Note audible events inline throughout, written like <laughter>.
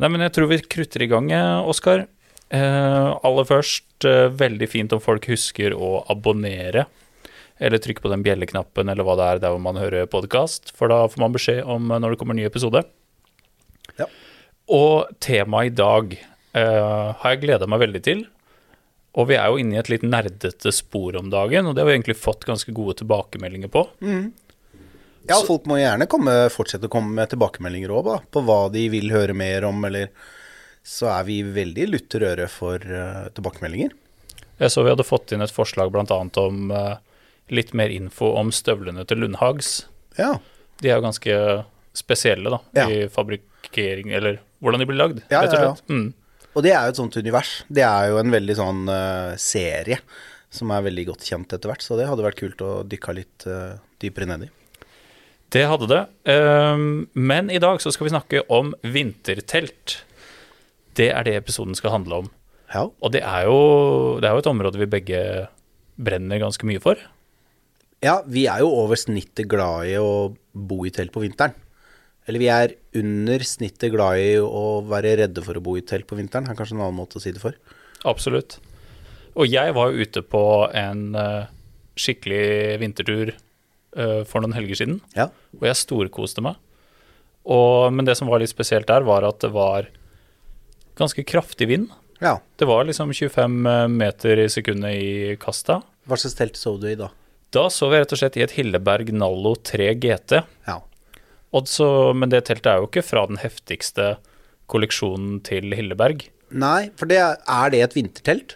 Nei, men jeg tror vi krutter i gang, eh, Oskar. Eh, aller først, eh, veldig fint om folk husker å abonnere. Eller trykke på den bjelleknappen eller hva det er der hvor man hører podkast. For da får man beskjed om eh, når det kommer en ny episode. Ja. Og temaet i dag eh, har jeg gleda meg veldig til. Og vi er jo inne i et litt nerdete spor om dagen, og det har vi egentlig fått ganske gode tilbakemeldinger på. Ja, folk må gjerne komme, fortsette å komme med tilbakemeldinger òg, på hva de vil høre mer om, eller Så er vi veldig lutter øre for uh, tilbakemeldinger. Jeg så vi hadde fått inn et forslag bl.a. om uh, litt mer info om støvlene til Lundhags. Ja. De er jo ganske spesielle da, Ja. i fabrikkering, eller hvordan de blir lagd, Ja, rett og ja, ja. Mm. Og det er jo et sånt univers. Det er jo en veldig sånn uh, serie som er veldig godt kjent etter hvert, så det hadde vært kult å dykke litt dypere ned i. Det hadde det. Ehm, men i dag så skal vi snakke om vintertelt. Det er det episoden skal handle om. Ja. Og det er jo, det er jo et område vi begge brenner ganske mye for. ja, vi er jo over snittet glad i å bo i telt på vinteren. Eller vi er under snittet glad i å være redde for å bo i telt på vinteren, Det er kanskje en annen måte å si det for. Absolutt. Og jeg var jo ute på en eh, skikkelig vintertur eh, for noen helger siden, Ja. og jeg storkoste meg. Og, men det som var litt spesielt der, var at det var ganske kraftig vind. ja. Det var liksom 25 meter i sekundet i kasta. Hva slags telt sov du i da? Da sov jeg rett og slett i et Hilleberg Nallo 3 GT. Ja. Og så, men det teltet er jo ikke fra den heftigste kolleksjonen til Hilleberg. Nei, for det er, er det et vintertelt?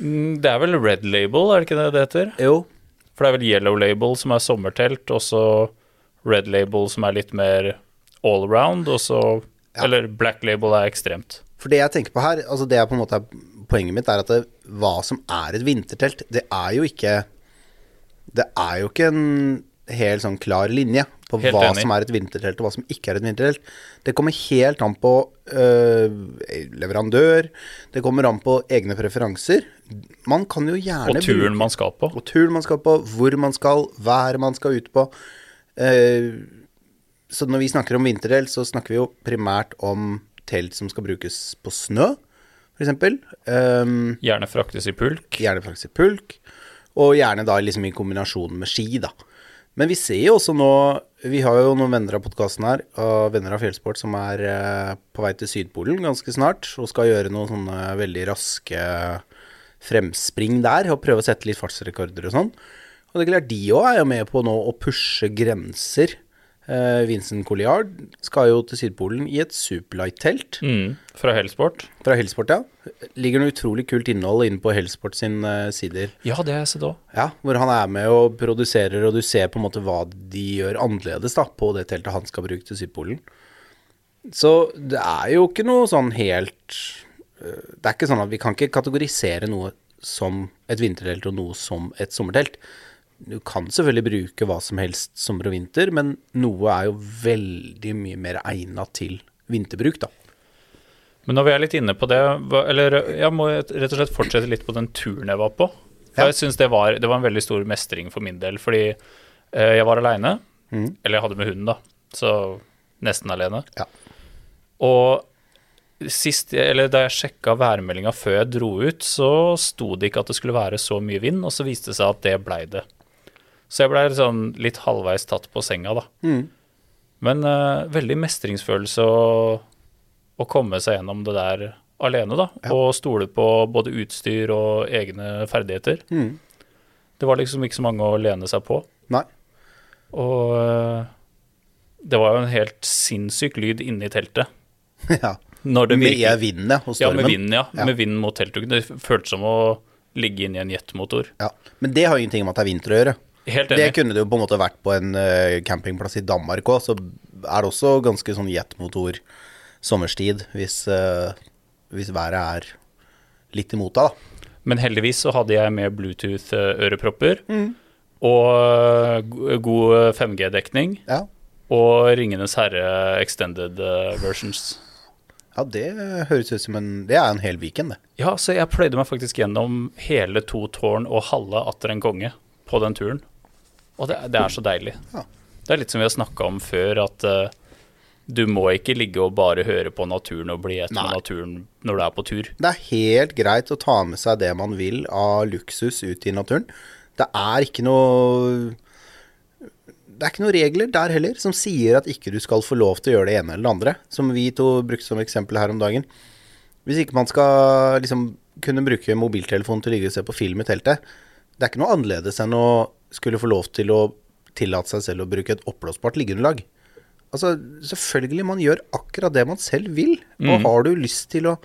Mm, Det er vel Red Label, er det ikke det det heter? Jo. For det er vel Yellow Label som er sommertelt, og så Red Label som er litt mer allround, og så Ja. Eller Black Label er ekstremt. For det jeg tenker på her, altså det er på en måte poenget mitt, er at det, hva som er et vintertelt, det er jo ikke Det er jo ikke en helt sånn klar linje på Helt hva enig. som er et vintertelt og hva som ikke er et vintertelt. Det kommer helt an på øh, leverandør, det kommer an på egne preferanser. Man kan jo gjerne Og turen man skal på. og turen man skal på, hvor man skal, været man skal ut på. Uh, så når vi snakker om vintertelt så snakker vi jo primært om telt som skal brukes på snø, f.eks. Um, Gjerne fraktes i pulk. gjerne fraktes i pulk, og gjerne da liksom i kombinasjon med ski, da. Men vi ser jo også nå Vi har jo noen venner av podkasten her, og venner av Fjellsport, som er eh, på vei til Sydpolen ganske snart, og skal gjøre noen sånne veldig raske fremspring der, og prøve å sette litt fartsrekorder og sånn. Og det er klart, de òg er jo med på nå å pushe grenser. Eh, Vincent Colliard skal jo til Sydpolen i et superlight-telt Mm, fra Hellsport. fra Hellsport, ja. Ligger noe utrolig kult innhold inne på Hellsport sin uh, sider. Ja, det har jeg sett òg. Ja, hvor han er med og produserer, og du ser på en måte hva de gjør annerledes da, på det teltet han skal bruke til Sydpolen. Så det er jo ikke noe sånn helt uh, Det er ikke sånn at vi kan ikke kategorisere noe som et vintertelt og noe som et sommertelt. Du kan selvfølgelig bruke hva som helst sommer og vinter, men noe er jo veldig mye mer egna til vinterbruk, da. Men når vi er litt inne på det, eller jeg må rett og slett fortsette litt på den turen jeg var på. For Ja. jeg syns det, var- det var en veldig stor mestring for min del, fordi eh, jeg var aleine. Mm. Eller jeg hadde med hunden, da, så nesten alene. Ja. Og sist, eller da jeg sjekka værmeldinga før jeg dro ut, så sto det ikke at det skulle være så mye vind, og så viste det seg at det blei det. Så jeg blei sånn litt halvveis tatt på senga, da. Mm. Men uh, veldig mestringsfølelse å, å komme seg gjennom det der alene, da. Ja. Og stole på både utstyr og egne ferdigheter. Mm. Det var liksom ikke så mange å lene seg på. Nei. Og uh, det var jo en helt sinnssyk lyd inne i teltet. <laughs> ja. Det Med vinden, ja, og Ja, med vinden, ja. Ja. Med vind mot teltduken. Det føltes som å ligge inni en jetmotor. Ja. Men det har jo ingenting med at det er vinter å gjøre. Helt Det kunne det jo på en måte vært på en eh, campingplass i Danmark òg, så er det også ganske sånn jetmotor sommerstid hvis, eh, hvis været er litt imot deg, da. Men heldigvis så hadde jeg med Bluetooth-ørepropper. Mm. Og god 5G-dekning. Ja. Og Ringenes herre extended eh, versions. ja, det høres ut som en Det er en hel weekend, det. Ja, så jeg pløyde meg faktisk gjennom hele to tårn og halve atter en konge på den turen. Og det, det er så deilig. Ja. Det er litt som vi har snakka om før, at uh, Du må ikke ligge og bare høre på naturen og bli ett med naturen når du er på tur. Det er helt greit å ta med seg det man vil av luksus ut i naturen. Det er ikke noe Det er ikke noen regler der heller som sier at ikke du skal få lov til å gjøre det ene eller det andre, som vi to brukte som eksempel her om dagen. Hvis ikke man skal liksom kunne bruke mobiltelefonen til å ligge og se på film i teltet, det er ikke noe annerledes enn å skulle få lov til å tillate seg selv å bruke et oppblåsbart liggeunderlag. Altså, selvfølgelig, man gjør akkurat det man selv vil. Og har du lyst til å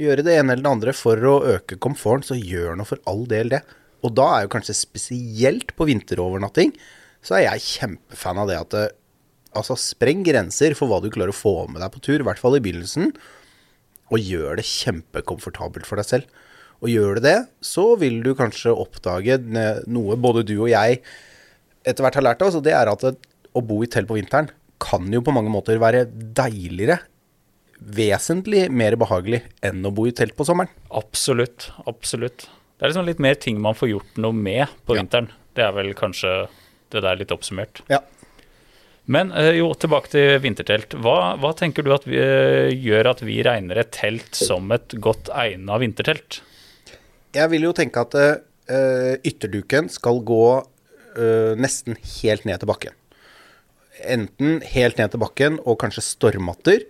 gjøre det ene eller det andre for å øke komforten, så gjør nå for all del det. Og da er jo kanskje spesielt på vinterovernatting, så er jeg kjempefan av det at det, altså spreng grenser for hva du klarer å få med deg på tur, i hvert fall i begynnelsen, og gjør det kjempekomfortabelt for deg selv. Og gjør du det, så vil du kanskje oppdage noe både du og jeg etter hvert har lært oss, og det er at å bo i telt på vinteren kan jo på mange måter være deiligere, vesentlig mer behagelig enn å bo i telt på sommeren. Absolutt. Absolutt. Det er liksom litt mer ting man får gjort noe med på Ja. vinteren. Det er vel kanskje det der litt oppsummert. Ja. Men eh, jo, tilbake til vintertelt. Hva, hva tenker du at vi, eh, gjør at vi regner et telt som et godt egna vintertelt? Jeg vil jo tenke at uh, ytterduken skal gå uh, nesten helt ned til bakken. Enten helt ned til bakken og kanskje stormatter.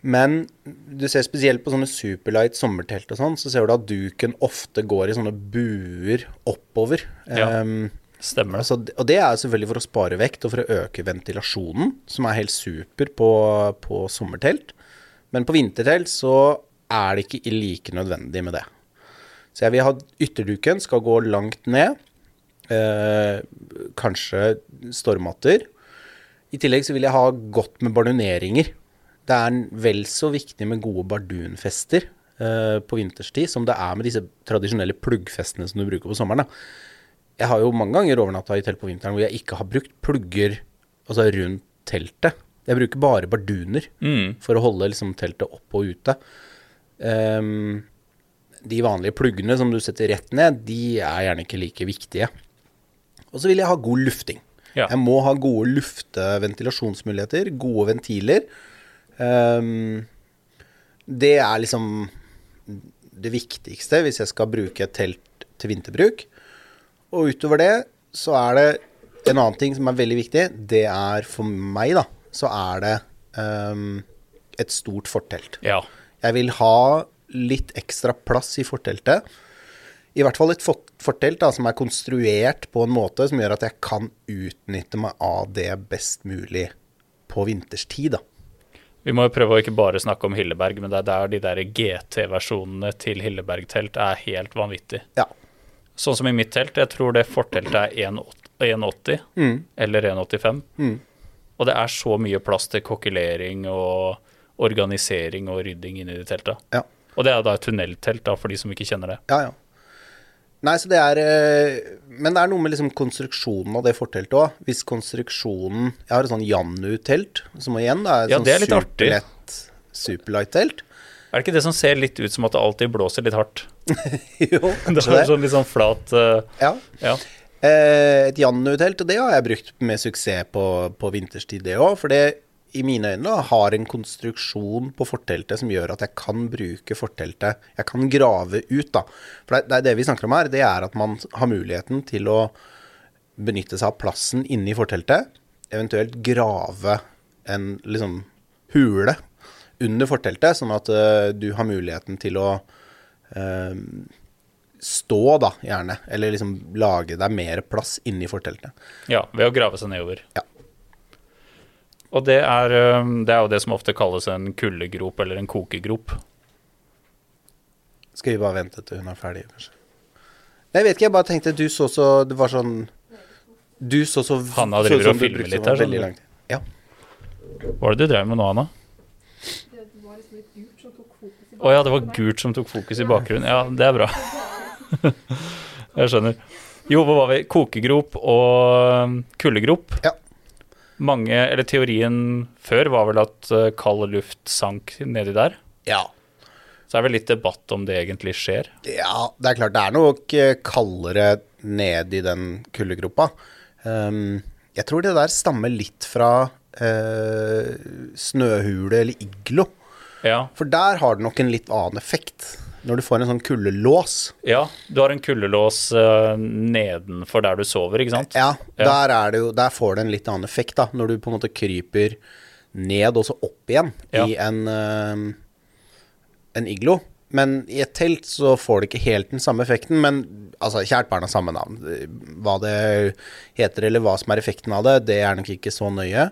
Men du ser spesielt på sånne superlight sommertelt og sånn, så ser du at duken ofte går i sånne buer oppover. Ja. um, Stemmer? Altså, og det er selvfølgelig for å spare vekt og for å øke ventilasjonen, som er helt super på, på sommertelt. Men på vintertelt så er det ikke like nødvendig med det. Så jeg vil ha ytterduken skal gå langt ned. Eh, kanskje stormatter. I tillegg så vil jeg ha godt med barduneringer. Det er vel så viktig med gode bardunfester eh, på vinterstid som det er med disse tradisjonelle pluggfestene som du bruker på sommeren. Da. Jeg har jo mange ganger overnatta i telt på vinteren hvor jeg ikke har brukt plugger altså rundt teltet. Jeg bruker bare barduner Mm. for å holde liksom, teltet oppe og ute. Ehm, de vanlige pluggene som du setter rett ned, de er gjerne ikke like viktige. Og så vil jeg ha god lufting. Ja. Jeg må ha gode lufteventilasjonsmuligheter, gode ventiler. Um, det er liksom det viktigste hvis jeg skal bruke et telt til vinterbruk. Og utover det så er det en annen ting som er veldig viktig. Det er for meg, da, så er det um, et stort fortelt. Ja. Jeg vil ha litt ekstra plass i forteltet. I hvert fall et fortelt da, som er konstruert på en måte som gjør at jeg kan utnytte meg av det best mulig på vinterstid. da. Vi må jo prøve å ikke bare snakke om Hilleberg, men det er der de der GT-versjonene til Hilleberg-telt er helt vanvittig. Ja. Sånn som i mitt telt, jeg tror det forteltet er 1,80 Mm. eller 1,85. Og det er så mye plass til kokkelering og organisering og rydding inni de telta. Ja. Og det er da et tunneltelt, da, for de som ikke kjenner det. Ja, ja. Nei, så det er eh, Men det er noe med liksom konstruksjonen av det forteltet òg. Hvis konstruksjonen Jeg har et sånn Jannu-telt, som igjen da, er et Ja, sånn er superlett superlight-telt. Er det ikke det som ser litt ut som at det alltid blåser litt hardt? <laughs> jo, <laughs> Det er det. sånn litt sånn flat uh, Ja. Ja. Eh, et Jannu-telt, og det har jeg brukt med suksess på, på vinterstid, det òg. For det, i mine øyne, da, har en konstruksjon på forteltet som gjør at jeg kan bruke forteltet Jeg kan grave ut, da. For det, det det vi snakker om her. Det er at man har muligheten til å benytte seg av plassen inne i forteltet. Eventuelt grave en liksom hule under forteltet, sånn at uh, du har muligheten til å uh, stå, da, gjerne. Eller liksom lage deg mer plass inni forteltet. ja, ved å grave seg nedover. Ja. Og det er, det er jo det som ofte kalles en kuldegrop eller en kokegrop. Skal vi bare vente til hun er ferdig, kanskje? Jeg vet ikke, jeg bare tenkte du så så Det var sånn Du så så Hanna driver og filmer litt her, Sånn. Langt. Ja. Hva var det du drev med nå, Anna? Det var liksom litt gult som tok fokus i Å ja, det var gult som tok fokus i bakgrunnen. Ja, det er bra. <laughs> Jeg skjønner. Jo, hvor var vi? Kokegrop og kuldegrop. Ja. Mange, eller teorien før var vel at uh, kald luft sank nedi der. ja. Så er det vel litt debatt om det egentlig skjer. Ja, det er klart det er nok eh, kaldere ned i den kuldegropa. Um, jeg tror det der stammer litt fra uh, snøhule eller iglo. Ja, For der har det nok en litt annen effekt. Når du får en sånn kuldelås. ja, du har en kuldelås uh, nedenfor der du sover, ikke sant? Ja. Der, er det jo, der får det en litt annen effekt, da. Når du på en måte kryper ned og så opp igjen Ja. i en, uh, en iglo. Men i et telt så får det ikke helt den samme effekten. Men altså, kjært barn har samme navn. Hva det heter eller hva som er effekten av det, det er nok ikke så nøye.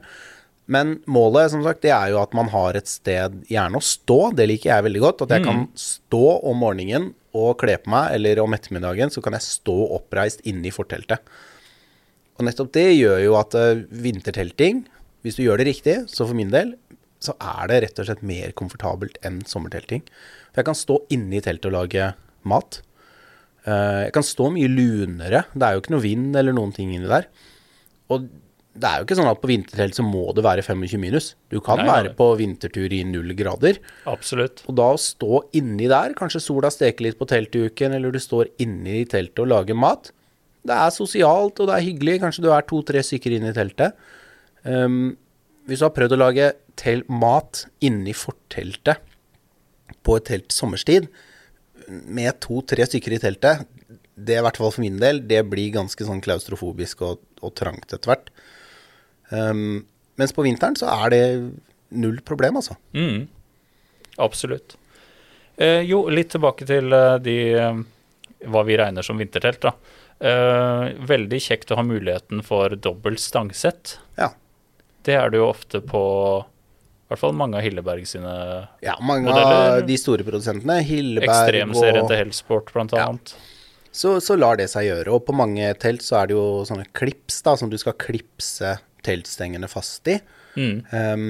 Men målet som sagt, det er jo at man har et sted gjerne å stå. Det liker jeg veldig godt. At jeg kan stå om morgenen og kle på meg, eller om ettermiddagen så kan jeg stå oppreist inne i forteltet. Og nettopp det gjør jo at eh, vintertelting, hvis du gjør det riktig, så for min del, så er det rett og slett mer komfortabelt enn sommertelting. For jeg kan stå inne i teltet og lage mat. Eh, jeg kan stå mye lunere. Det er jo ikke noe vind eller noen ting inni der. Og det er jo ikke sånn at på vintertelt så må det være 25 minus. Du kan Nei, være på vintertur i null grader. Absolutt. Og da å stå inni der, kanskje sola steker litt på teltduken, eller du står inni teltet og lager mat. Det er sosialt, og det er hyggelig. Kanskje du er to-tre stykker inne i teltet. Um, hvis du har prøvd å lage mat inni forteltet på et telt sommerstid, med to-tre stykker i teltet, det er i hvert fall for min del, det blir ganske sånn klaustrofobisk og, og trangt etter hvert. Um, mens på vinteren så er det null problem, altså. Mm. Absolutt. Eh, jo, litt tilbake til eh, de eh, hva vi regner som vintertelt, da. Eh, veldig kjekt å ha muligheten for dobbelt stangsett. Ja. Det er det jo ofte på i hvert fall mange av Hilleberg sine Ja, mange Modeller. av de store produsentene, Hilleberg ekstremserien og til Hellsport, blant Ja. annet. så, så lar det seg gjøre. Og på mange telt så er det jo sånne klips da, som du skal klipse teltstengene fast i. Mm. Um,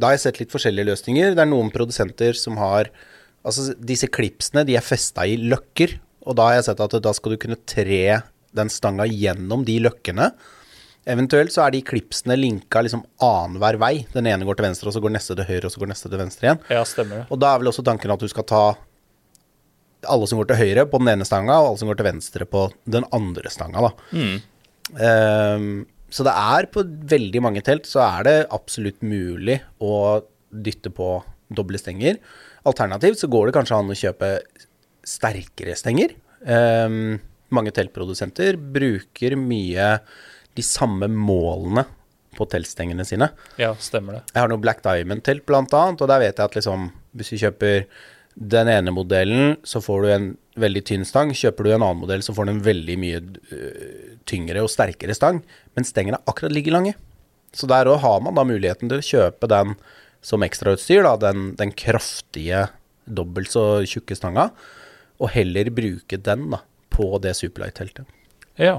da har jeg sett litt forskjellige løsninger. Det er noen produsenter som har Altså, disse klipsene, de er festa i løkker. Og da har jeg sett at da skal du kunne tre den stanga gjennom de løkkene. Eventuelt så er de klipsene linka liksom annenhver vei. Den ene går til venstre, og så går neste til høyre, og så går neste til venstre igjen. Ja, stemmer det. Og da er vel også tanken at du skal ta alle som går til høyre på den ene stanga, og alle som går til venstre på den andre stanga, da. Mm. Ehm, så det er på veldig mange telt så er det absolutt mulig å dytte på doble stenger. Alternativt så går det kanskje an å kjøpe sterkere stenger. Um, mange teltprodusenter bruker mye de samme målene på teltstengene sine. Ja, stemmer det. Jeg har noe Black Diamond-telt annet, og der vet jeg at liksom, hvis du kjøper den ene modellen, så får du en veldig tynn stang. Kjøper du en annen modell, så får du en veldig mye øh, tyngre og sterkere stang. Men stengene er akkurat like lange. Så der òg har man da muligheten til å kjøpe den som ekstrautstyr, da, den, den kraftige, dobbelt så tjukke stanga, og heller bruke den da, på det Superlight-teltet. Ja.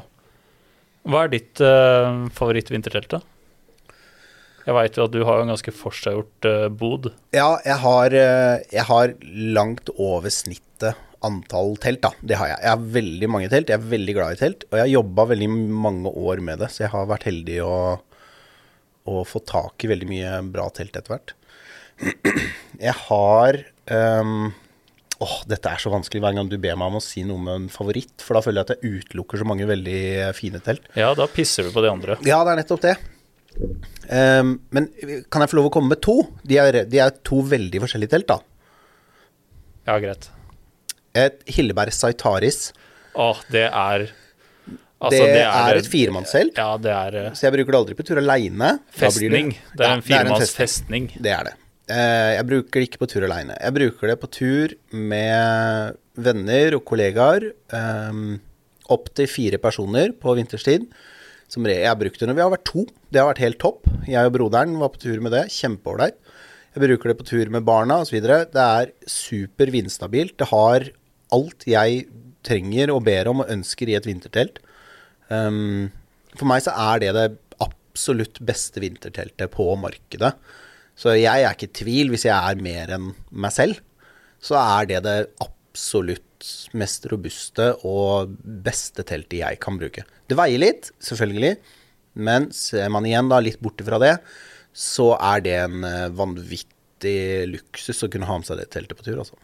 Hva er ditt uh, favoritt-vintertelt, da? Jeg veit jo at du har en ganske forseggjort uh, bod. Ja, jeg har, uh, jeg har langt over snittet antall telt, da. Det har jeg. Jeg har veldig mange telt. Jeg er veldig glad i telt. Og jeg har jobba veldig mange år med det, så jeg har vært heldig å, å få tak i veldig mye bra telt etter hvert. <clears throat> Jeg har um, Åh, dette er så vanskelig hver gang du ber meg om å si noe med en favoritt, for da føler jeg at jeg utelukker så mange veldig fine telt. Ja, da pisser du på de andre. Ja, det er nettopp det. Um, men kan jeg få lov å komme med to? De er, de er to veldig forskjellige telt, da. Ja, greit. Et Hilleberg Saitaris. Åh, det er Altså, det, er, et firemannshelt, Ja, det er eh, så jeg bruker det aldri på tur aleine. festning. Det er en firemannsfestning. Det er det. Eh, jeg bruker det ikke på tur aleine. Jeg bruker det på tur med venner og kollegaer. Um, Opptil fire personer på vinterstid. Som jeg har brukt det når vi har vært to. Det har vært helt topp. Jeg og broderen var på tur med det. Kjempeålreit. Jeg bruker det på tur med barna osv. Det er super vindstabilt. Det har alt jeg trenger og ber om og ønsker i et vintertelt. Um, for meg så er det det absolutt beste vinterteltet på markedet. Så jeg er ikke i tvil hvis jeg er mer enn meg selv. Så er det det absolutt mest robuste og beste teltet jeg kan bruke. Det veier litt, selvfølgelig. Men ser man igjen da litt bort fra det, så er det en eh, vanvittig luksus å kunne ha med seg det teltet på tur, altså.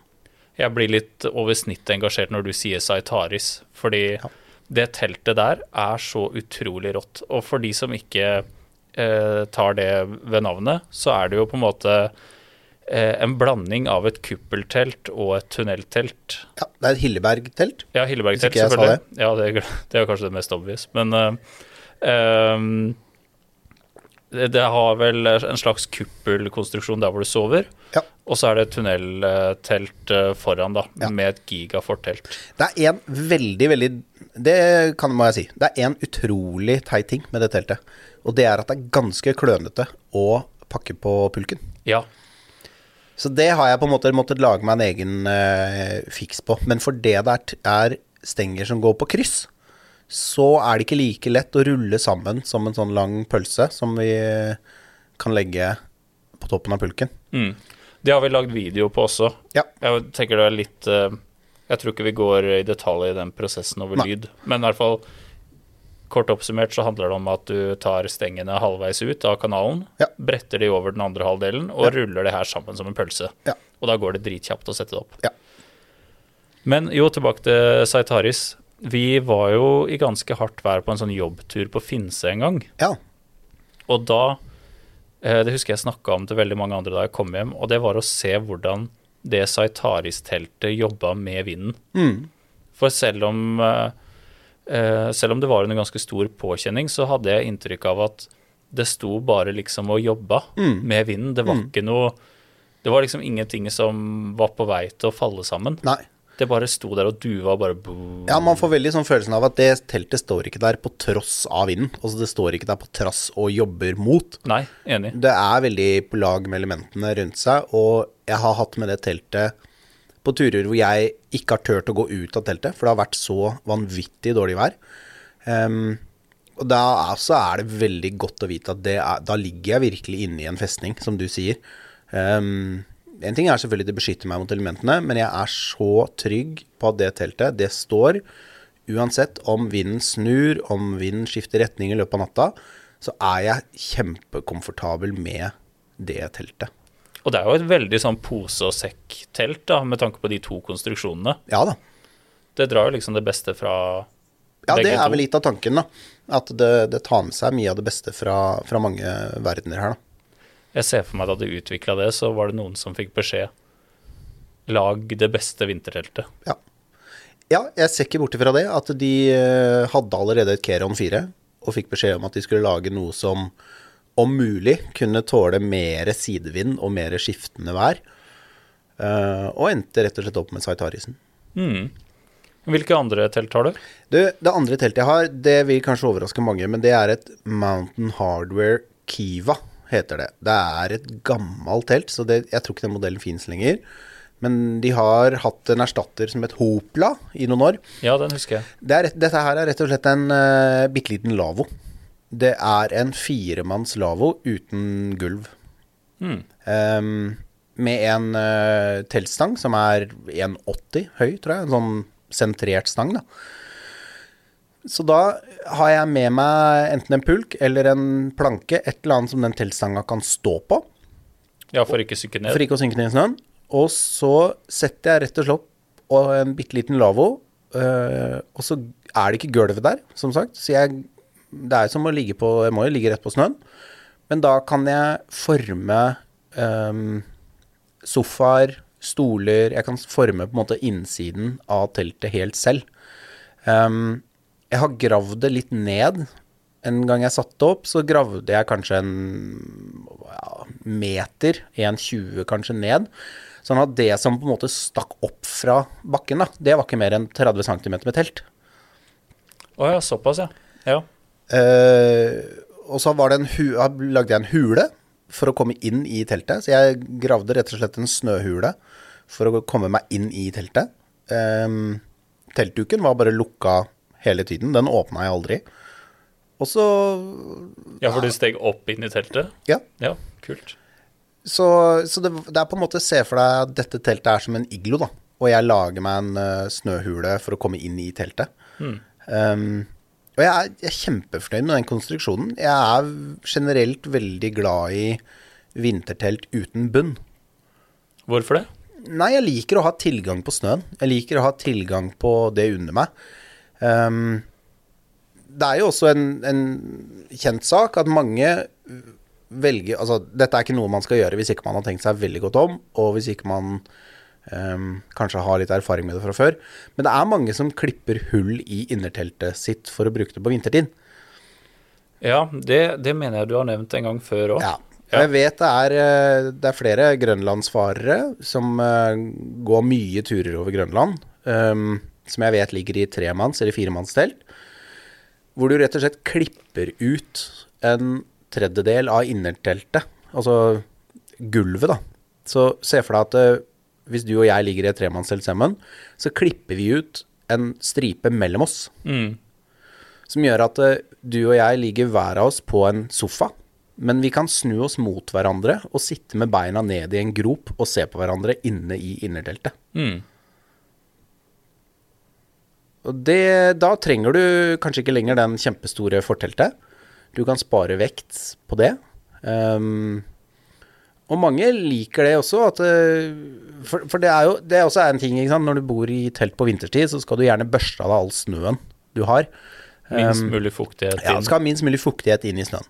Jeg blir litt over snittet engasjert når du sier Saitaris, fordi Ja. det teltet der er så utrolig rått. Og for de som ikke eh, tar det ved navnet, så er det jo på en måte eh, en blanding av et kuppeltelt og et tunneltelt. Ja, det er et Hilleberg-telt. Ja, Hilleberg-telt, selvfølgelig. Ja, det, <laughs> det er kanskje det mest obvious. Men eh, det, det har vel en slags kuppelkonstruksjon der hvor du sover. Ja. Og så er det et tunneltelt eh, foran, da, Ja. med et gigafortelt. Det er en veldig, veldig Det kan må jeg si. Det er en utrolig teit ting med det teltet. Og det er at det er ganske klønete å pakke på pulken. Ja. Så det har jeg på en måte måttet lage meg en egen eh, fiks på. Men for det det er, er stenger som går på kryss, så er det ikke like lett å rulle sammen som en sånn lang pølse som vi kan legge på toppen av pulken. Mm. Det har vi lagd video på også. Ja. Jeg tenker det er litt eh, Jeg tror ikke vi går i detalj i den prosessen over Nei. lyd. Men i hvert fall kort oppsummert så handler det om at du tar stengene halvveis ut av kanalen, Ja. bretter de over den andre halvdelen og Ja. ruller det her sammen som en pølse. Ja. Og da går det dritkjapt å sette det opp. Ja. Men jo, tilbake til Saitaris. Vi var jo i ganske hardt vær på en sånn jobbtur på Finse en gang. Ja. Og da Det husker jeg snakka om til veldig mange andre da jeg kom hjem, og det var å se hvordan det Saitaris-teltet jobba med vinden. Mm. For selv om eh, eh, Selv om det var under ganske stor påkjenning, så hadde jeg inntrykk av at det sto bare liksom og jobba Mm. med vinden. Det var ikke noe Det var liksom ingenting som var på vei til å falle sammen. Nei. Det bare sto der og duva var bare. Ja, man får veldig sånn følelsen av at det teltet står ikke der på tross av vinden. Altså det står ikke der på trass og jobber mot. Nei, enig. Det er veldig på lag med elementene rundt seg, og jeg har hatt med det teltet på turer hvor jeg ikke har turt å gå ut av teltet, for det har vært så vanvittig dårlig vær. Um, og da er, er det veldig godt å vite at det er, da ligger jeg virkelig inne i en festning, som du sier. Ehm, en ting er selvfølgelig det beskytter meg mot elementene, men jeg er så trygg på at det teltet, det står uansett om vinden snur, om vinden skifter retning i løpet av natta, så er jeg kjempekomfortabel med det teltet. Og det er jo et veldig sånn pose og sekk-telt, da, med tanke på de to konstruksjonene. Ja da. Det drar jo liksom det beste fra Ja, begge det er vel litt av tanken, da. At det, det tar med seg mye av det beste fra, fra mange verdener her, da. Jeg ser for meg da de utvikla det, så var det noen som fikk beskjed Lag det beste vinterteltet. Ja. ja, jeg ser ikke bort ifra det, at de eh, hadde allerede et Keron 4, og fikk beskjed om at de skulle lage noe som om mulig kunne tåle mer sidevind og mer skiftende vær. Eh, og endte rett og slett opp med Saitarisen. Mm. Hvilke andre telt har du? Du, det andre teltet jeg har, det vil kanskje overraske mange, men det er et Mountain Hardware Kiva, heter det. Det er et gammelt telt, så det, jeg tror ikke den modellen fins lenger. Men de har hatt en erstatter som het Hopla i noen år. Ja, den husker jeg. Det er, dette her er rett og slett en uh, bitte liten lavvo. Det er en firemanns lavvo uten gulv. Mm. Um, med en uh, teltstang som er 1,80 høy, tror jeg. En sånn sentrert stang, da. Så da har jeg med meg enten en pulk eller en planke, et eller annet som den teltstanga kan stå på, Ja, for ikke å synke ned. for ikke å synke ned i snøen. Og så setter jeg rett og slett og en bitte liten lavvo, øh, og så er det ikke gulvet der, som sagt. Så jeg, det er som å ligge på Jeg må jo ligge rett på snøen. Men da kan jeg forme øhm, sofaer, stoler Jeg kan forme på en måte innsiden av teltet helt selv. Ehm, jeg har gravd det litt ned. En gang jeg satte det opp, så gravde jeg kanskje en ja, meter, 1,20 kanskje ned. Sånn at det som på en måte stakk opp fra bakken, da, det var ikke mer enn 30 cm med telt. Å ja, såpass, ja. ja. Eh, og så var det en hu lagde jeg en hule for å komme inn i teltet. Så jeg gravde rett og slett en snøhule for å komme meg inn i teltet. Um, teltduken var bare lukka hele tiden. Den åpna jeg aldri. Og så Ja, for du steg opp inn i teltet? Ja. Ja, kult. Så, så det, det er på en måte Se for deg at dette teltet er som en iglo, da. Og jeg lager meg en uh, snøhule for å komme inn i teltet. Um, og jeg er, jeg er kjempefornøyd med den konstruksjonen. Jeg er generelt veldig glad i vintertelt uten bunn. Hvorfor det? Nei, jeg liker å ha tilgang på snøen. Jeg liker å ha tilgang på det under meg. Um, det er jo også en, en kjent sak at mange velger Altså, dette er ikke noe man skal gjøre hvis ikke man har tenkt seg veldig godt om, og hvis ikke man um, kanskje har litt erfaring med det fra før. Men det er mange som klipper hull i innerteltet sitt for å bruke det på vintertid. Ja, det, det mener jeg du har nevnt en gang før òg. Ja. Ja. Jeg vet det er, eh, det er flere grønlandsfarere som eh, går mye turer over Grønland, ehm, som jeg vet ligger i tremanns- eller firemannstelt, hvor du rett og slett klipper ut en tredjedel av innerteltet, altså gulvet, da. Så se for deg at eh, hvis du og jeg ligger i et tremannstelt sammen, så klipper vi ut en stripe mellom oss, Mm. som gjør at eh, du og jeg ligger hver av oss på en sofa, men vi kan snu oss mot hverandre og sitte med beina ned i en grop og se på hverandre inne i innerteltet. Mm. Og det, da trenger du kanskje ikke lenger den kjempestore forteltet. Du kan spare vekt på det. Um, og mange liker det også, at eh, For, for det er jo det er også en ting. Når du bor i telt på vinterstid, så skal du gjerne børste av deg all snøen du har. Minst Um, mulig fuktighet Ja, inn. Ja, skal ha minst mulig fuktighet inn i snøen.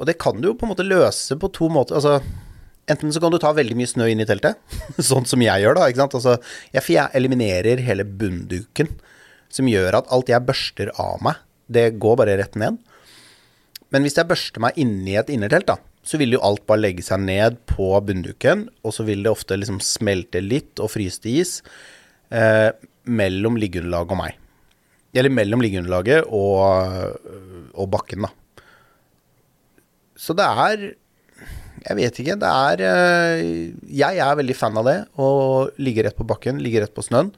Og det kan du jo på en måte løse på to måter. Altså, enten så kan du ta veldig mye snø inn i teltet, <laughs> sånn som jeg gjør da, ikke sant. Altså, jeg, jeg eliminerer hele bunnduken, som gjør at alt jeg børster av meg, det går bare rett ned. Men hvis jeg børster meg inni et innertelt, da, så vil jo alt bare legge seg ned på bunnduken, og så vil det ofte liksom smelte litt og fryse til is eh, mellom liggeunderlaget og meg. Eller mellom liggeunderlaget og, og bakken, da. Så det er Jeg vet ikke. Det er eh, Jeg er veldig fan av det. Å ligge rett på bakken, ligge rett på snøen.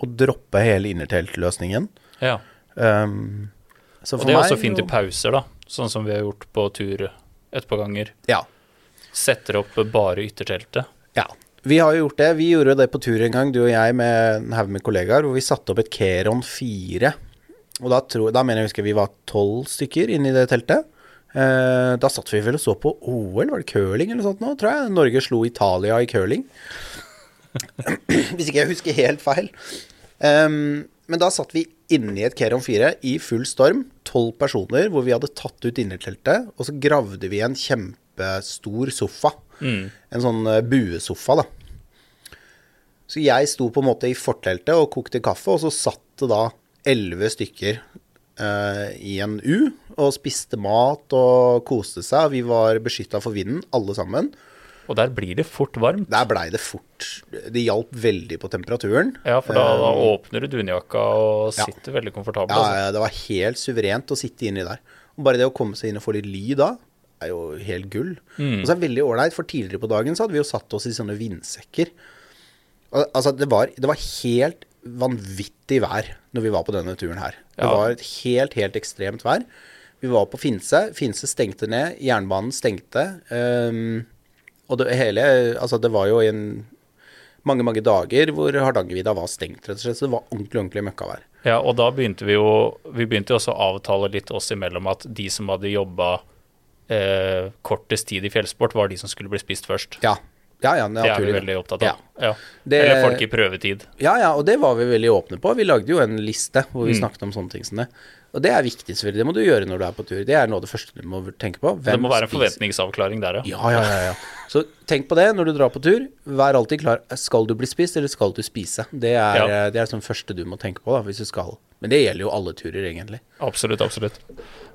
Og droppe hele innerteltløsningen. Ja. Um, så Og det er også fint jo- i pauser, da. Sånn som vi har gjort på tur et par ganger. Ja. Setter opp bare ytterteltet. Ja. Vi har jo gjort det. Vi gjorde det på tur en gang, du og jeg med en haug med kollegaer, hvor vi satte opp et Keron 4. Og da, tror, da mener jeg husker vi var tolv stykker inne i det teltet. Eh, da satt vi vel og så på OL, var det curling eller noe sånt nå, tror jeg. Norge slo Italia i curling. <clears throat> Hvis ikke jeg husker helt feil. Um, men da satt vi inne i et Keron 4 i full storm, tolv personer, hvor vi hadde tatt ut innerteltet, og så gravde vi en kjempestor sofa. En sånn eh, buesofa, da. Så jeg sto på en måte i forteltet og kokte kaffe, og så satt det da elleve stykker eh, i en U og spiste mat og koste seg. Vi var beskytta for vinden, alle sammen. Og der blir det fort varmt. Der blei det fort. Det hjalp veldig på temperaturen. Ja, for da, da åpner du dunjakka og ja. sitter veldig komfortabel. Ja, altså. ja, det var helt suverent å sitte inni der. Og bare det å komme seg inn og få litt ly da, er jo helt gull. Og så er det veldig ålreit, for tidligere på dagen så hadde vi jo satt oss i sånne vindsekker. Al altså, det var, det var helt vanvittig vær når vi var på denne turen her. Det Ja. var et helt, helt ekstremt vær. Vi var på Finse. Finse stengte ned. Jernbanen stengte. ehm, og det hele Altså, det var jo en mange, mange dager hvor Hardangervidda var stengt, rett og slett. Så det var ordentlig, ordentlig møkkavær. Ja, og da begynte vi jo Vi begynte jo også å avtale litt oss imellom at de som hadde jobba eh, kortest tid i fjellsport, var de som skulle bli spist først. Ja. Ja, ja, Det er vi veldig opptatt av. Ja. Det- Eller folk i prøvetid. Ja, ja, og det var vi veldig åpne på. Vi lagde jo en liste hvor vi Mm. snakket om sånne ting som det. Og det er viktig, selvfølgelig. Det må du gjøre når du er på tur. Det er noe av det første du må tenke på. Hvem det må være en forventningsavklaring der, ja. Ja, ja, ja, ja. Så tenk på det når du drar på tur. Vær alltid klar. Skal du bli spist, eller skal du spise? Det er, Ja. eh, det er sånn første du må tenke på da, hvis du skal. Men det gjelder jo alle turer, egentlig. Absolutt, absolutt.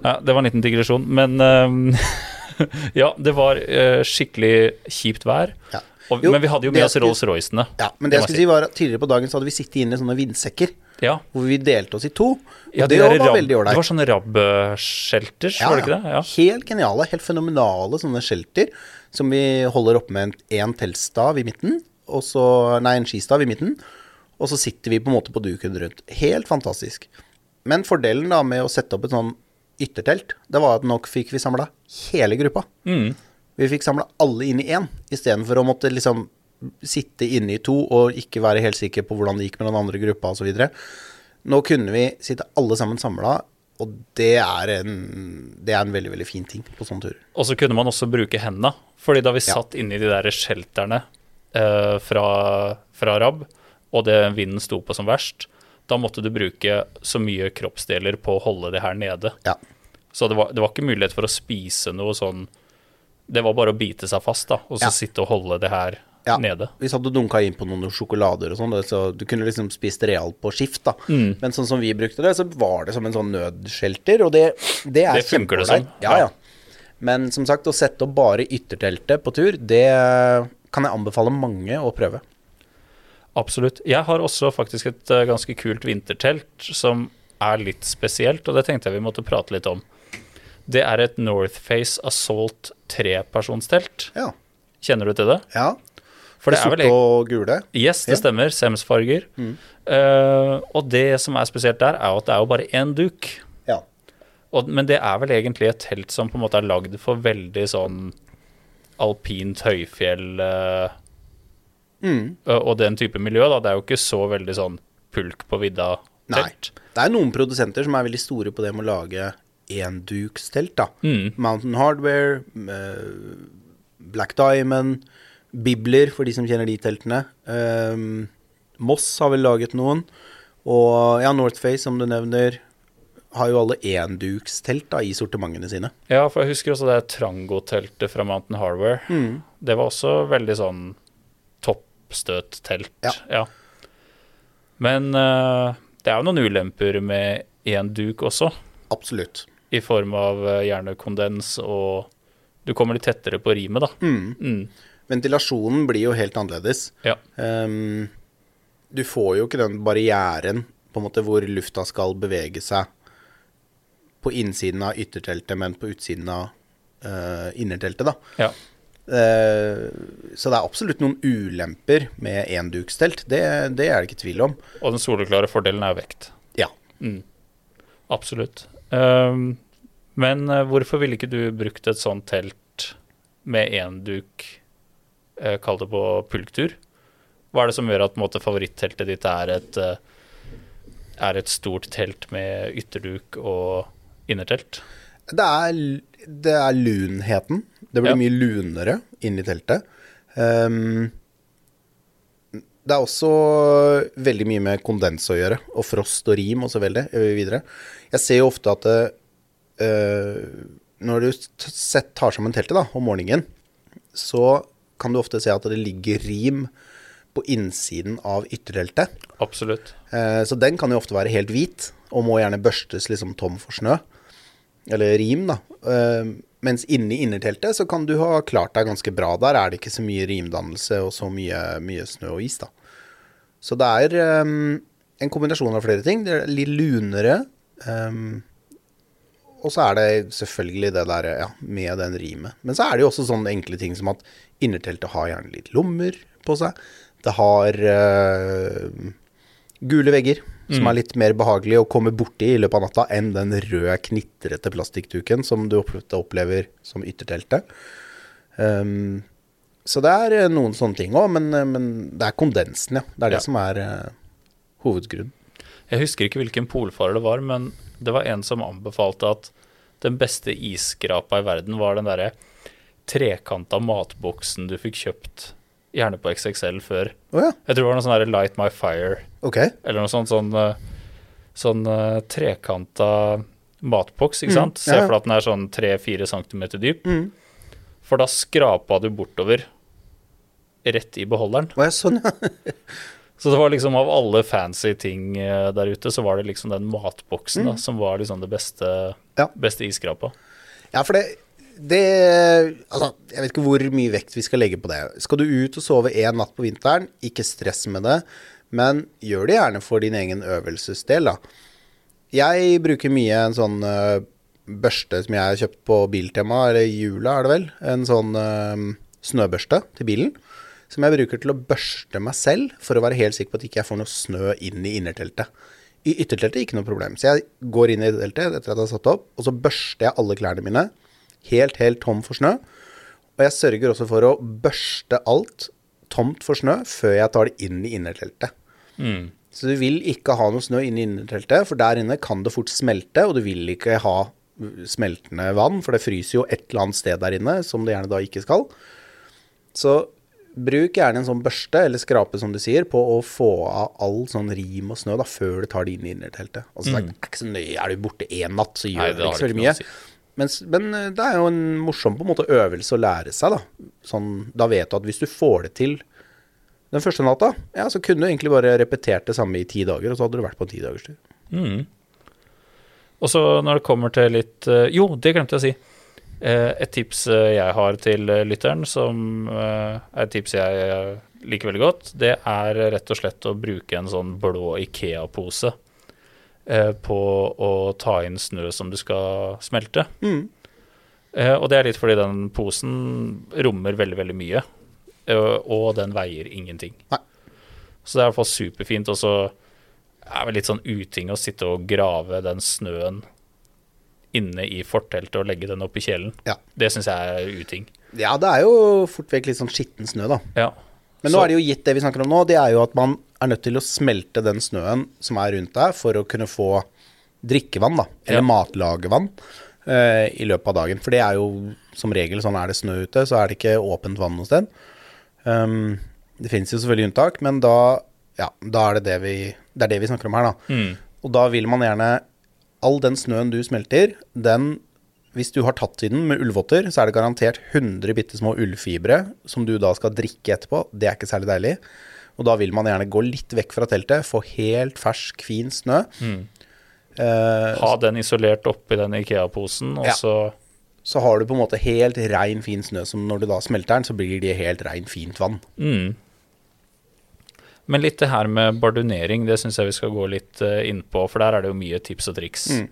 Ja, det var en liten digresjon, men uh, <laughs> Ja, det var uh, skikkelig kjipt vær. Ja. Og, Jo, men vi hadde jo med oss Rolls-Roycene. Ja, men det jeg skulle si var at tidligere på dagen så hadde vi sittet inne i sånne vindsekker, Ja, hvor vi delte oss i to. Ja det det var rab- veldig Det var sånne rabb-shelters, var det ikke det? Ja. Helt geniale, helt fenomenale sånne shelter som vi holder oppe med en teltstav i midten, og så, nei, en skistav i midten, og så sitter vi på en måte på duken rundt. Helt fantastisk. Men fordelen da med å sette opp et sånn yttertelt, det var at nok fikk vi samla hele gruppa. Mm. Vi fikk samla alle inn i én, istedenfor å måtte liksom sitte inne i to og ikke være helt sikker på hvordan det gikk med den andre gruppa osv. Nå kunne vi sitte alle sammen samla, og det er, en, det er en veldig, veldig fin ting på sånne turer. Og så kunne man også bruke hendene. Fordi da vi Ja. satt inni de der shelterne eh, fra, fra RAB, og det vinden sto på som verst, da måtte du bruke så mye kroppsdeler på å holde det her nede. Ja. Så det var, det var ikke mulighet for å spise noe sånn Det var bare å bite seg fast, da, og så Ja. sitte og holde det her Ja. nede. Vi satt og dunka inn på noen sjokolader og sånn, så du kunne liksom spist realt på skift, da. Mm. Men sånn som vi brukte det, så var det som en sånn nødskjelter, og det, det er kjempeålreit. Ja, ja. ja. Men som sagt, å sette opp bare ytterteltet på tur, det kan jeg anbefale mange å prøve. Absolutt. Jeg har også faktisk et eh, ganske kult vintertelt som er litt spesielt, og det tenkte jeg vi måtte prate litt om. Det er et Northface Assault trepersonstelt. Ja. Kjenner du til det? ja. For det er vel og gule. Yes, det Ja. stemmer. Sems-farger. Eh, og det som er spesielt der, er jo at det er jo bare én duk. Ja. Og, men det er vel egentlig et telt som på en måte er lagd for veldig sånn alpint høyfjell uh, Mm. og og den type miljø, da. Det er jo ikke så veldig sånn pulk på vidda-telt. Det er noen produsenter som er veldig store på det med å lage endukstelt, da. Mm. Mountain Hardware, eh, Black Diamond, Bibler, for de som kjenner de teltene. Um, Moss har vel laget noen. Og ja, Northface, som du nevner, har jo alle endukstelt da, i sortimentene sine. Ja, for jeg husker også det Trango-teltet fra Mountain Hardware. Det var også veldig sånn toppstøt-telt. Ja. Men uh, det er jo noen ulemper med enduk også, Absolutt. i form av hjernekondens, gjerne kondens og Du kommer litt tettere på rimet, da. Mm. Ventilasjonen blir jo helt annerledes. Ja. Um, du får jo ikke den barrieren på en måte hvor lufta skal bevege seg på innsiden av ytterteltet, men på utsiden av uh, innerteltet, da. ja. Uh, så det er absolutt noen ulemper med endukstelt. Det, det er det ikke tvil om. Og den soleklare fordelen er vekt. Ja. Absolutt. Um, men eh, hvorfor ville ikke du brukt et sånt telt med enduk duk, kall det på pulktur? Hva er det som gjør at måte, favoritteltet ditt er et, eh, er et stort telt med ytterduk og innertelt? Det er, det er lunheten. Det blir Ja. mye lunere inni teltet. Um, det er også veldig mye med kondens å gjøre, og frost og rim og så veldig eh, videre. Jeg ser jo ofte at eh, når du tar sammen teltet da, om morgenen, så kan du ofte se at det ligger rim på innsiden av ytterteltet. Absolutt. Eh, så den kan jo ofte være helt hvit, og må gjerne børstes liksom tom for snø. Eller rim, da. Eh, mens inni innerteltet så kan du ha klart deg ganske bra. Der er det ikke så mye rimdannelse og så mye, mye snø og is, da. Så det er eh, en kombinasjon av flere ting. Det er litt lunere. eh, og så er det selvfølgelig det der ja, med den rimet. Men så er det jo også sånne enkle ting som at innerteltet har gjerne litt lommer på seg. Det har eh, gule vegger, som er litt mer behagelig å komme borti i løpet av natta enn den røde, knitrete plastikkduken som du opplever som ytterteltet. Um, så det er eh, noen sånne ting òg, men, eh, men det er kondensen, ja. Det er det Ja. som er uh, hovedgrunnen. Jeg husker ikke hvilken polfarer det var, men det var en som anbefalte at den beste isskrapa i verden var den derre trekanta matboksen du fikk kjøpt, gjerne på XXL før. Oh, ja, Jeg tror det var noe sånn Light My Fire, Okay. eller noe sånt sånn, eh, sånn eh, trekanta matboks, ikke Mm, sant? Se for deg at den er sånn 3-4 centimeter dyp. Mm. For da skrapa du bortover rett i beholderen. Oh, ja, sånn, ja. <laughs> Så det var liksom av alle fancy ting eh, der ute, så var det liksom den matboksen da, Mm. som var liksom det beste, Ja. beste iskrapa. Ja, for det, det Altså, jeg vet ikke hvor mye vekt vi skal legge på det. Skal du ut og sove én natt på vinteren, ikke stress med det, men gjør det gjerne for din egen øvelsesdel, da. Jeg bruker mye en sånn uh, børste som jeg har kjøpt på Biltema, eller jula er det vel. En sånn uh, snøbørste til bilen. Som jeg bruker til å børste meg selv, for å være helt sikker på at ikke jeg får noe snø inn i innerteltet. I ytterteltet ikke noe problem. Så jeg går inn i teltet etter at jeg har satt opp, og så børster jeg alle klærne mine. Helt, helt tom for snø. Og jeg sørger også for å børste alt tomt for snø før jeg tar det inn i innerteltet. Mm. Så du vil ikke ha noe snø inne i innerteltet, for der inne kan det fort smelte, og du vil ikke ha smeltende vann, for det fryser jo et eller annet sted der inne, som det gjerne da ikke skal. Så bruk gjerne en sånn børste, eller skrape som du sier, på å få av all sånn rim og snø da, før du tar det inn i innerteltet. Altså, Det er ikke så nøye. Er du borte én natt, så Nei, gjør det det ikke så veldig mye. si. Mens, men eh, det er jo en morsom på en måte øvelse å lære seg, da. Sånn, da vet du at hvis du får det til den første natta, ja, så kunne du egentlig bare repetert det samme i ti dager, og så hadde du vært på en tidagerstur. Mm. Og så når det kommer til litt eh, Jo, det glemte jeg å si. Eh, Et tips eh, jeg har til eh, lytteren, som er et tips jeg liker veldig godt, det er rett og slett å bruke en sånn blå Ikea-pose på å ta inn snø som du skal smelte. Mm. Og det er litt fordi den posen rommer veldig, veldig mye, og den veier ingenting. Nei. Så det er i hvert fall superfint. Og så er det litt sånn uting å sitte og grave den snøen inne i forteltet og legge den opp i kjelen. Ja. Det syns jeg er uting. Ja, det er jo fort vekk litt sånn skitten snø, da. Ja. Men nå er det jo gitt det vi snakker om nå, det er jo at man er nødt til å smelte den snøen som er rundt deg, for å kunne få drikkevann, da, eller Ja. matlagevann, eh, i løpet av dagen. For det er jo som regel sånn er det snø ute, så er det ikke åpent vann noe sted. Um, det finnes jo selvfølgelig unntak, men da, ja, da er det det vi, det er det vi snakker om her, da. Mm. Og da vil man gjerne All den snøen du smelter, den Hvis du har tatt i den med ullvotter, så er det garantert 100 bitte små ullfibre som du da skal drikke etterpå. Det er ikke særlig deilig. Og da vil man gjerne gå litt vekk fra teltet, få helt fersk, fin snø. Eh, Ha den isolert oppi den Ikea-posen, og Ja. så så har du på en måte helt rein, fin snø som når du da smelter den, så blir det helt rein, fint vann. mm. Men litt det her med bardunering, det syns jeg vi skal gå litt uh, inn på, for der er det jo mye tips og triks. Mm.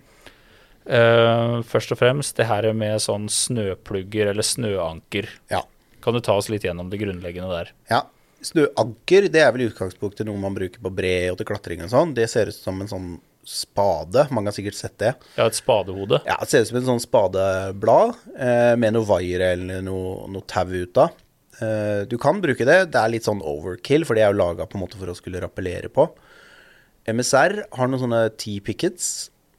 Uh, først og fremst det her med sånn snøplugger eller snøanker. Ja. Kan du ta oss litt gjennom det grunnleggende der? Ja. Snøanker, det er vel i utgangspunktet noe man bruker på bre og til klatring og sånn. Det ser ut som en sånn spade. Mange har sikkert sett det. Ja, et spadehode. Ja, det ser ut som en sånn spadeblad eh, med noe vaiere eller noe, noe tau ut av. Eh, du kan bruke det. Det er litt sånn overkill, for det er jo laga for å skulle rappellere på. MSR har noen sånne T-pickets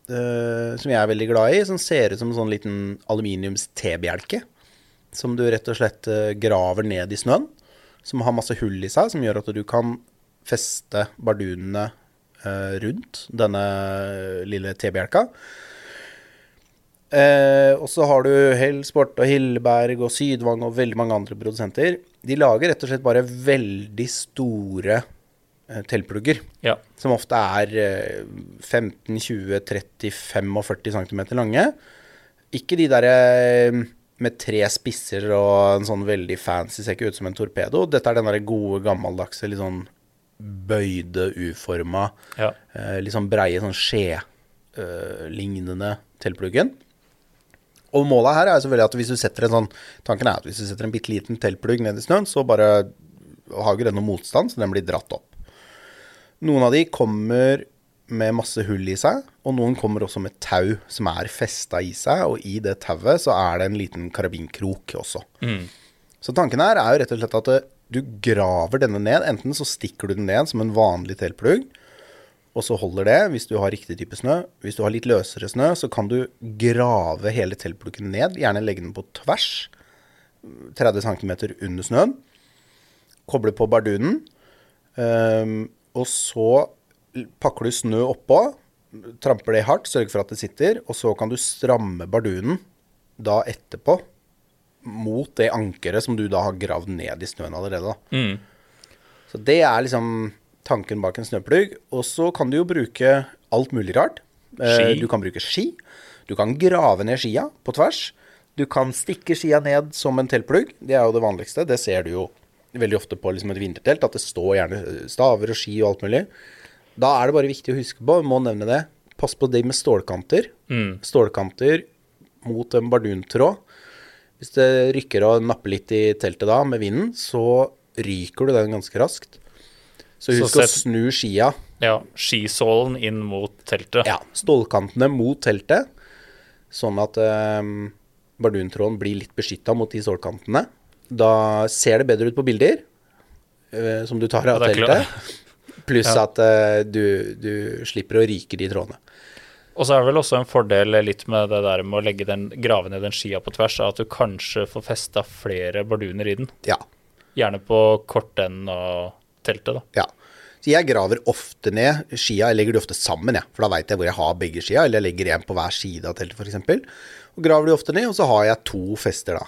uh, som jeg er veldig glad i, som ser ut som en sånn liten aluminiums-T-bjelke. Som du rett og slett eh, graver ned i snøen. Som har masse hull i seg, som gjør at du kan feste bardunene uh, rundt denne lille T-bjelka. Eh, og så har du Hellsport og Hilleberg og Sydvang og veldig mange andre produsenter. De lager rett og slett bare veldig store eh, teltplugger. Ja. Som ofte er eh, 15, 20, 30, 45 cm lange. Ikke de derre med tre spisser og en sånn veldig fancy, ser ikke ut som en torpedo. Dette er den derre gode, gammeldagse, litt sånn bøyde, uforma, Ja. eh, litt sånn breie, sånn skje-lignende teltpluggen. Og målet her er selvfølgelig at hvis du setter en sånn Tanken er at hvis du setter en bitte liten teltplugg ned i snøen, så bare har ikke den noen motstand, så den blir dratt opp. Noen av de kommer med masse hull i seg, og noen kommer også med tau som er festa i seg, og i det tauet så er det en liten karabinkrok også. Så tanken her er jo rett og slett at du graver denne ned. Enten så stikker du den ned som en vanlig teltplugg, og så holder det hvis du har riktig type snø. Hvis du har litt løsere snø, så kan du grave hele teltplukken ned. Gjerne legge den på tvers, 30 cm under snøen. Koble på bardunen. ehm, og så pakker du snø oppå, tramper det hardt, sørger for at det sitter, og så kan du stramme bardunen da etterpå mot det ankeret som du da har gravd ned i snøen allerede. Mm. Så det er liksom tanken bak en snøplugg. Og så kan du jo bruke alt mulig rart. Eh, Ski. Du kan bruke ski. Du kan grave ned skia på tvers. Du kan stikke skia ned som en teltplugg. Det er jo det vanligste. Det ser du jo veldig ofte på liksom et vintertelt, at det står gjerne staver og ski og alt mulig. Da er det bare viktig å huske på, må nevne det, pass på de med stålkanter. Mm. Stålkanter mot en barduntråd. Hvis det rykker og napper litt i teltet da med vinden, så ryker du den ganske raskt. Så Så husk å snu skia. ja. Skisålen inn mot teltet. Ja, stålkantene mot teltet, sånn at um, barduntråden blir litt beskytta mot de stålkantene. Da ser det bedre ut på bilder eh, som du tar av teltet. Pluss <laughs> Ja. at eh, du, du slipper å ryke de trådene. Og så er det vel også en fordel litt med det der med å legge den, grave ned den skia på tvers, er at du kanskje får festa flere barduner i den. Ja. Gjerne på kortenden av teltet, da. Ja. Så jeg graver ofte ned skia, jeg legger de ofte sammen, jeg. For da veit jeg hvor jeg har begge skia, eller jeg legger en på hver side av teltet f.eks. Og graver de ofte ned, og så har jeg to fester, da.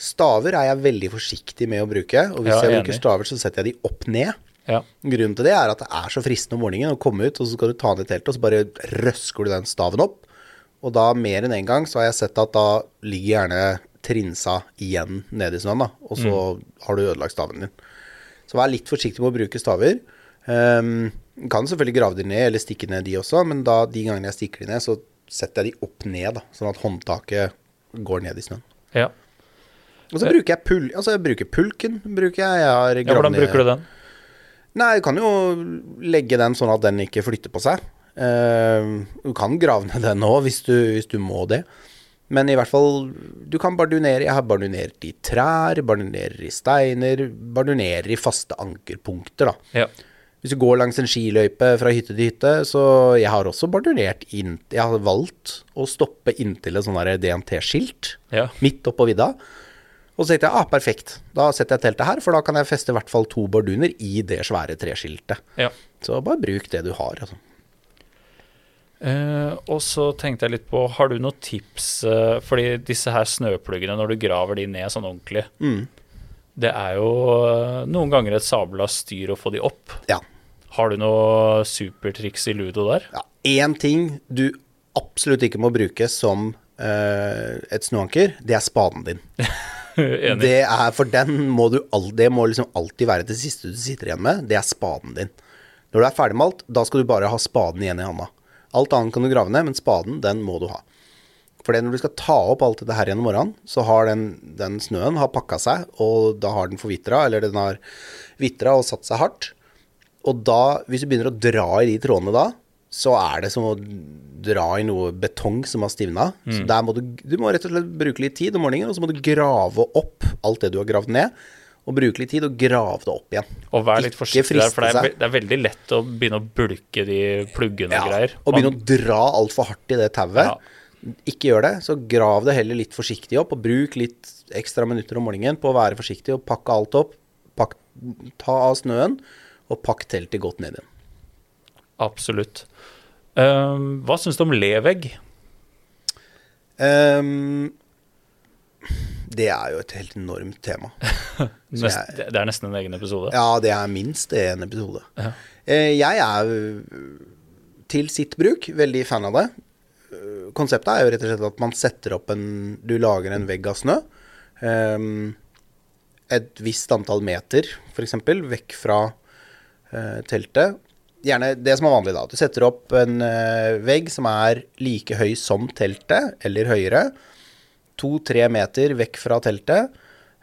Staver er jeg veldig forsiktig med å bruke, og hvis Ja, jeg enig. bruker staver, så setter jeg de opp ned. Ja. Grunnen til det er at det er så fristende om morgenen å komme ut, og så skal du ta ned teltet, og så bare røsker du den staven opp. Og da mer enn én en gang så har jeg sett at da ligger gjerne trinsa igjen nede i snøen, da. Og så har du ødelagt staven din. Så vær litt forsiktig med å bruke staver. Um, kan selvfølgelig grave de ned, eller stikke ned de også, men da de gangene jeg stikker de ned, så setter jeg de opp ned, da. Sånn at håndtaket går ned i snøen. ja. Og så bruker jeg pul altså jeg bruker pulken. bruker jeg. jeg har ja hvordan bruker du den? Nei, du kan jo legge den sånn at den ikke flytter på seg. Uh, du kan grave ned den òg, hvis, hvis du må det. Men i hvert fall, du kan bardunere. Jeg har bardunert i trær, bardunerer i steiner, bardunerer i faste ankerpunkter, da. Ja. Hvis du går langs en skiløype fra hytte til hytte, så jeg har også bardunert inn Jeg har valgt å stoppe inntil et der DNT-skilt Ja. midt oppå vidda. Og så tenkte jeg ah, perfekt, da setter jeg teltet her, for da kan jeg feste i hvert fall to barduner i det svære treskiltet. ja. Så bare bruk det du har. Altså. Eh, og så tenkte jeg litt på, har du noen tips uh, Fordi disse her snøpluggene, når du graver de ned sånn ordentlig, Mm. det er jo uh, noen ganger et sabla styr å få de opp. Ja. Har du noe supertriks i ludo der? ja. Én ting du absolutt ikke må bruke som et snøanker, det er spaden din. <laughs> Enig. Det er, for den må du det må liksom alltid være det siste du sitter igjen med. Det er spaden din. Når du er ferdigmalt, da skal du bare ha spaden igjen i handa. Alt annet kan du grave ned, men spaden, den må du ha. For når du skal ta opp alt dette her igjen om morgenen, så har den, den snøen har pakka seg, og da har den forvitra, eller den har vitra og satt seg hardt. Og da, hvis du begynner å dra i de trådene da, så er det som å dra i noe betong som har stivna. Så der må du, du må rett og slett bruke litt tid om morgenen, og så må du grave opp alt det du har gravd ned, og bruke litt tid og grave det opp igjen. Og vær litt Ikke forsiktig der, for det er, det er veldig lett å begynne å bulke de pluggene og greier. og begynne å dra altfor hardt i det tauet. Ja. Ikke gjør det, så grav det heller litt forsiktig opp, og bruk litt ekstra minutter om morgenen på å være forsiktig og pakke alt opp. Pakk, ta av snøen, og pakk teltet godt ned igjen. Absolutt. Um, hva syns du om levegg? Ehm, det er jo et helt enormt tema. <laughs> Nest, jeg- det er nesten en egen episode. Ja, det er minst en episode. Ja. Eh, Jeg er øh, til sitt bruk veldig fan av det. Øh, Konseptet er jo rett og slett at man setter opp en Du lager en vegg av snø. ehm, Et visst antall meter, f.eks., vekk fra eh, teltet. Gjerne det som er vanlig, da. Du setter opp en eh, vegg som er like høy som teltet, eller høyere. To-tre meter vekk fra teltet.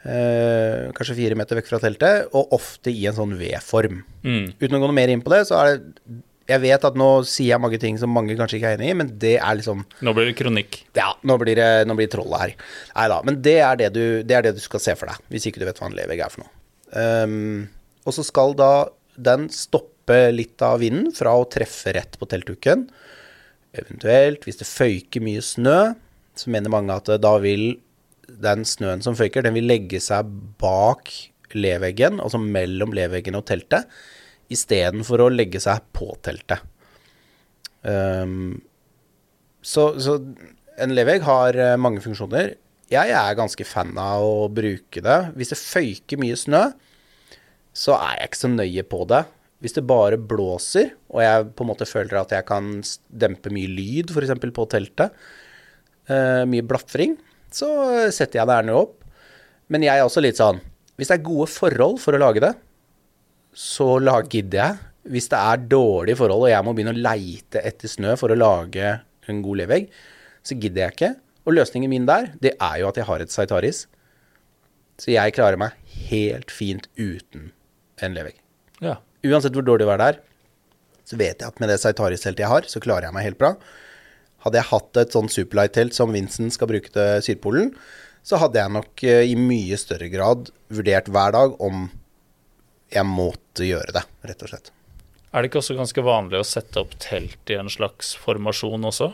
eh, kanskje fire meter vekk fra teltet, og ofte i en sånn V-form. Mm. Uten å gå noe mer inn på det, så er det Jeg vet at nå sier jeg mange ting som mange kanskje ikke er enig i, men det er liksom Nå blir det kronikk. Ja, nå blir det, nå blir det trollet her. Nei da. Men det er det, du, det er det du skal se for deg, hvis ikke du vet hva en levegg er for noe. Um, og så skal da den stoppe litt av vinden fra å treffe rett på teltduken. Eventuelt, hvis det føyker mye snø, så mener mange at da vil den snøen som føyker, den vil legge seg bak leveggen, altså mellom leveggen og teltet, istedenfor å legge seg på teltet. Um, så, så en levegg har eh, mange funksjoner. Jeg er ganske fan av å bruke det. Hvis det føyker mye snø, så er jeg ikke så nøye på det. Hvis det bare blåser, og jeg på en måte føler at jeg kan dempe mye lyd, f.eks. på teltet, eh, mye blafring, så setter jeg det gjerne opp. Men jeg er også litt sånn Hvis det er gode forhold for å lage det, så gidder jeg. Hvis det er dårlige forhold og jeg må begynne å leite etter snø for å lage en god levegg, så gidder jeg ikke. Og løsningen min der, det er jo at jeg har et Saitaris. Så jeg klarer meg helt fint uten en levegg. Ja. Uansett hvor dårlig vær det er, så vet jeg at med det Saitaris-teltet jeg har, så klarer jeg meg helt bra. Hadde jeg hatt et sånn superlight-telt som Vincent skal bruke til Sydpolen, så hadde jeg nok eh, i mye større grad vurdert hver dag om jeg måtte gjøre det, rett og slett. Er det ikke også ganske vanlig å sette opp telt i en slags formasjon også?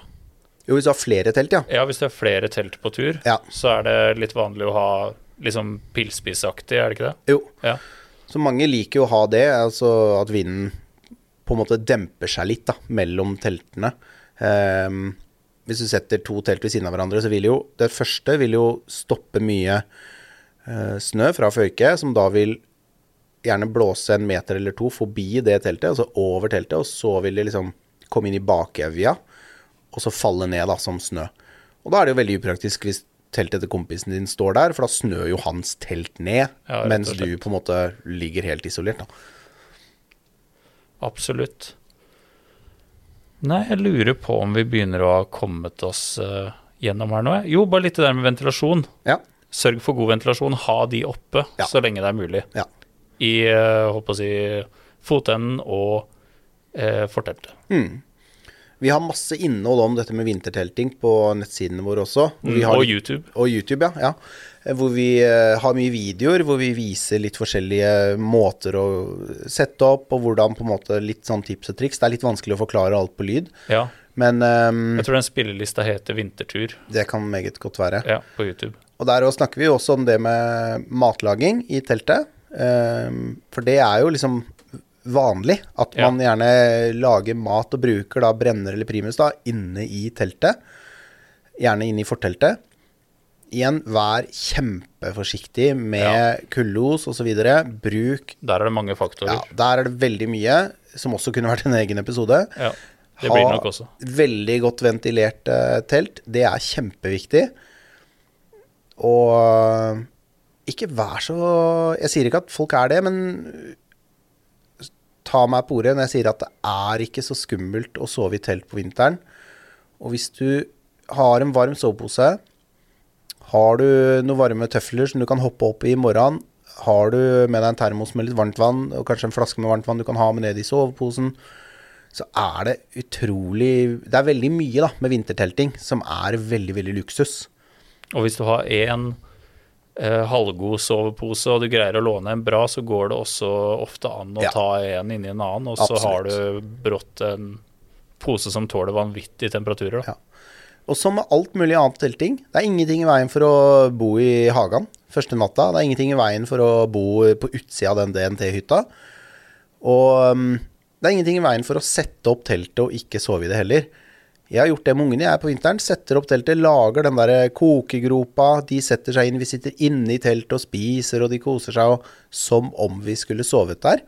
Jo, hvis du har flere telt, ja. Ja, hvis det er flere telt på tur, Ja. så er det litt vanlig å ha liksom pilspiseaktig, er det ikke det? Jo. Ja. Så mange liker jo å ha det, altså at vinden på en måte demper seg litt da, mellom teltene. Ehm, hvis du setter to telt ved siden av hverandre, så vil jo det første vil jo stoppe mye eh, snø fra føyke, som da vil gjerne blåse en meter eller to forbi det teltet, altså over teltet, og så vil det liksom komme inn i bakevja, og så falle ned da som snø. Og da er det jo veldig upraktisk hvis teltet til kompisen din står der, for da snør jo hans telt ned, Ja, mens du på en måte ligger helt isolert. da. Absolutt. Nei, jeg lurer på om vi begynner å ha kommet oss uh, gjennom her nå. Jo, bare litt det der med ventilasjon. Ja. Sørg for god ventilasjon. Ha de oppe Ja. så lenge det er mulig. Ja. I uh, håper å si, fotenden og uh, forteltet. Mm. Vi har masse innhold om dette med vintertelting på nettsidene våre også. vi har Mm, og YouTube. Og YouTube, ja. ja. Eh, Hvor vi eh, har mye videoer hvor vi viser litt forskjellige måter å sette opp, og hvordan på en måte litt sånn tips og triks. Det er litt vanskelig å forklare alt på lyd, Ja. men um, Jeg tror den spillelista heter Vintertur det kan meget godt være. ja, på YouTube. Og der snakker vi jo også om det med matlaging i teltet. Um, for det er jo liksom vanlig at Ja. man gjerne lager mat og bruker da brenner eller primus da inne i teltet. Gjerne inne i forteltet. Igjen, vær kjempeforsiktig med kullos osv. Bruk Der er det mange faktorer. ja, Der er det veldig mye, som også kunne vært en egen episode. Ja, det blir Ha nok også. Veldig godt ventilert uh, telt. Det er kjempeviktig. Og ikke vær så Jeg sier ikke at folk er det, men ta meg på ordet når jeg sier at det er ikke så skummelt å sove i telt på vinteren. Og hvis du har en varm sovepose, har du noen varme tøfler som du kan hoppe opp i i morgen, har du med deg en termos med litt varmt vann, og kanskje en flaske med varmt vann du kan ha med ned i soveposen, så er det utrolig Det er veldig mye da med vintertelting som er veldig, veldig luksus. Og hvis du har én halvgod sovepose, og du greier å låne en bra, så går det også ofte an å Ja. ta en inni en annen, og så har du brått en pose som tåler vanvittige temperaturer. Da. Ja. Og som med alt mulig annet telting, det er ingenting i veien for å bo i hagen første natta. Det er ingenting i veien for å bo på utsida av den DNT-hytta. Og um, det er ingenting i veien for å sette opp teltet og ikke sove i det heller. Jeg har gjort det med ungene jeg er på vinteren. Setter opp teltet, lager den der kokegropa. De setter seg inn, vi sitter inne i teltet og spiser, og de koser seg og, som om vi skulle sovet der.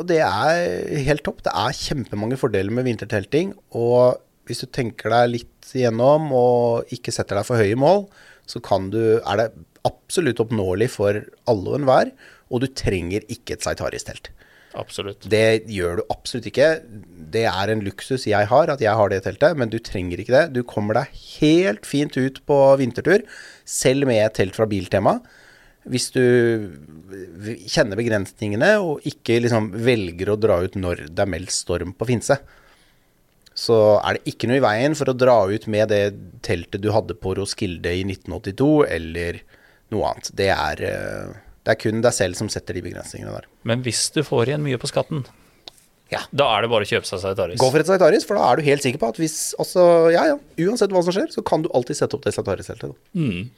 Og det er helt topp. Det er kjempemange fordeler med vintertelting. Og hvis du tenker deg litt igjennom og ikke setter deg for høye mål, så du, er det absolutt oppnåelig for alle og enhver. Og du trenger ikke et Saitaris-telt. Absolutt. Det gjør du absolutt ikke. Det er en luksus jeg har, at jeg har det teltet, men du trenger ikke det. Du kommer deg helt fint ut på vintertur, selv med et telt fra Biltema. Hvis du kjenner begrensningene og ikke liksom velger å dra ut når det er meldt storm på Finse. Så er det ikke noe i veien for å dra ut med det teltet du hadde på Roskilde i 1982, eller noe annet. Det er, eh, det er kun deg selv som setter de begrensningene der. Men hvis du får igjen mye på skatten, Ja. da er det bare å kjøpe seg Saitaris. Gå for et Saitaris, for da er du helt sikker på at hvis altså, ja, ja, uansett hva som skjer, så kan du alltid sette opp det Saitaris-teltet. Mm.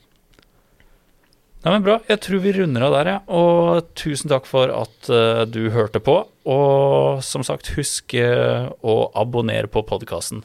Nei, men Bra. Jeg tror vi runder av der, jeg. Og tusen takk for at uh, du hørte på. Og som sagt, husk uh, å abonnere på podkasten.